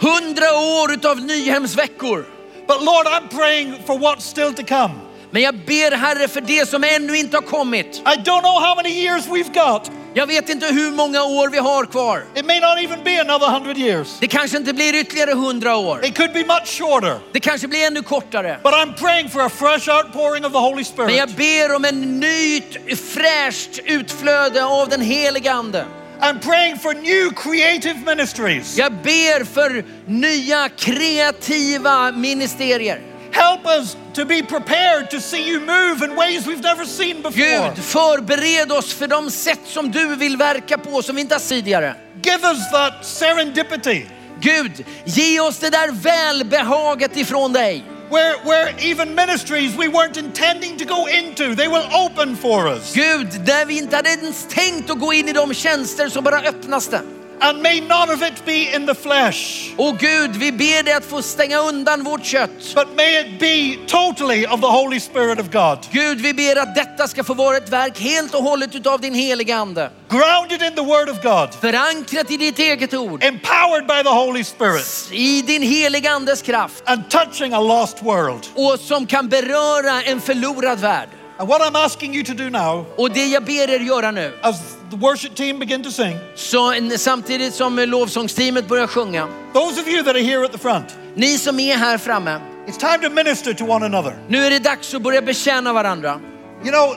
Hundra år utav Nyhemsveckor. But Lord, I'm praying for what's still to come. Men jag ber Herre för det som ännu inte har kommit. I don't know how many years we've got. Jag vet inte hur många år vi har kvar. It may not even be another hundred years. Det kanske inte blir ytterligare hundra år. It could be much shorter. Det kanske blir ännu kortare. But I'm praying for a fresh outpouring of the Holy Men jag Spirit. ber om en nytt fräscht utflöde av den heliga Ande. I'm praying for new creative ministries. Jag ber för nya kreativa ministerier. Help us to be prepared to see you move in ways we've never seen before. Gud, förbered oss för de sätt som du vill verka på som vi inte har sett tidigare. Give us that serendipity Gud, ge oss det där välbehaget ifrån dig. where, where even ministries we weren't intending to go into, they will open for us. Gud, där vi inte hade ens tänkt att gå in i de tjänster så bara öppnas det. And may none of it be in the flesh, Och Gud, vi ber dig att få stänga undan vårt kött. but may it be totally of the Holy Spirit of God. Gud, vi ber att detta ska få vara ett verk helt och hållet utav din heliga Ande. Grounded in the Word of God, Förankrat i ditt eget ord. empowered by the Holy Spirit, I din heliga Andes kraft. and touching a lost world. Och som kan beröra en förlorad värld. And what I'm asking you to do now, Och det jag ber er göra nu. as the worship team begin to sing, Så samtidigt som lovsångsteamet börjar sjunga. those of you that are here at the front, Ni som är här framme. it's time to minister to one another. Nu är det dags att börja betjäna varandra. You know,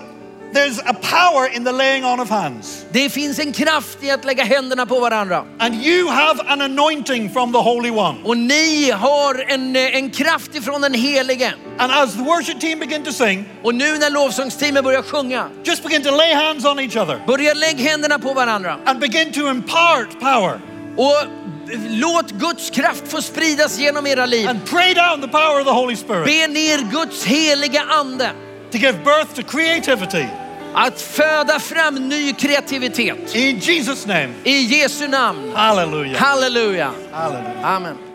there's a power in the laying on of hands. Det finns en kraft i att lägga händerna på varandra. And you have an anointing from the Holy One. Och ni har en, en kraft ifrån den helige. And as the worship team begin to sing, Och nu när lovsångsteamet börjar sjunga, just begin to lay hands on each other börja lägg händerna på varandra. and begin to impart power Och låt Guds kraft få spridas genom era liv. and pray down the power of the Holy Spirit Be ner Guds heliga ande. to give birth to creativity. Att föda fram ny kreativitet. In Jesus' name, I Jesu namn. hallelujah. Halleluja. Hallelujah. Amen.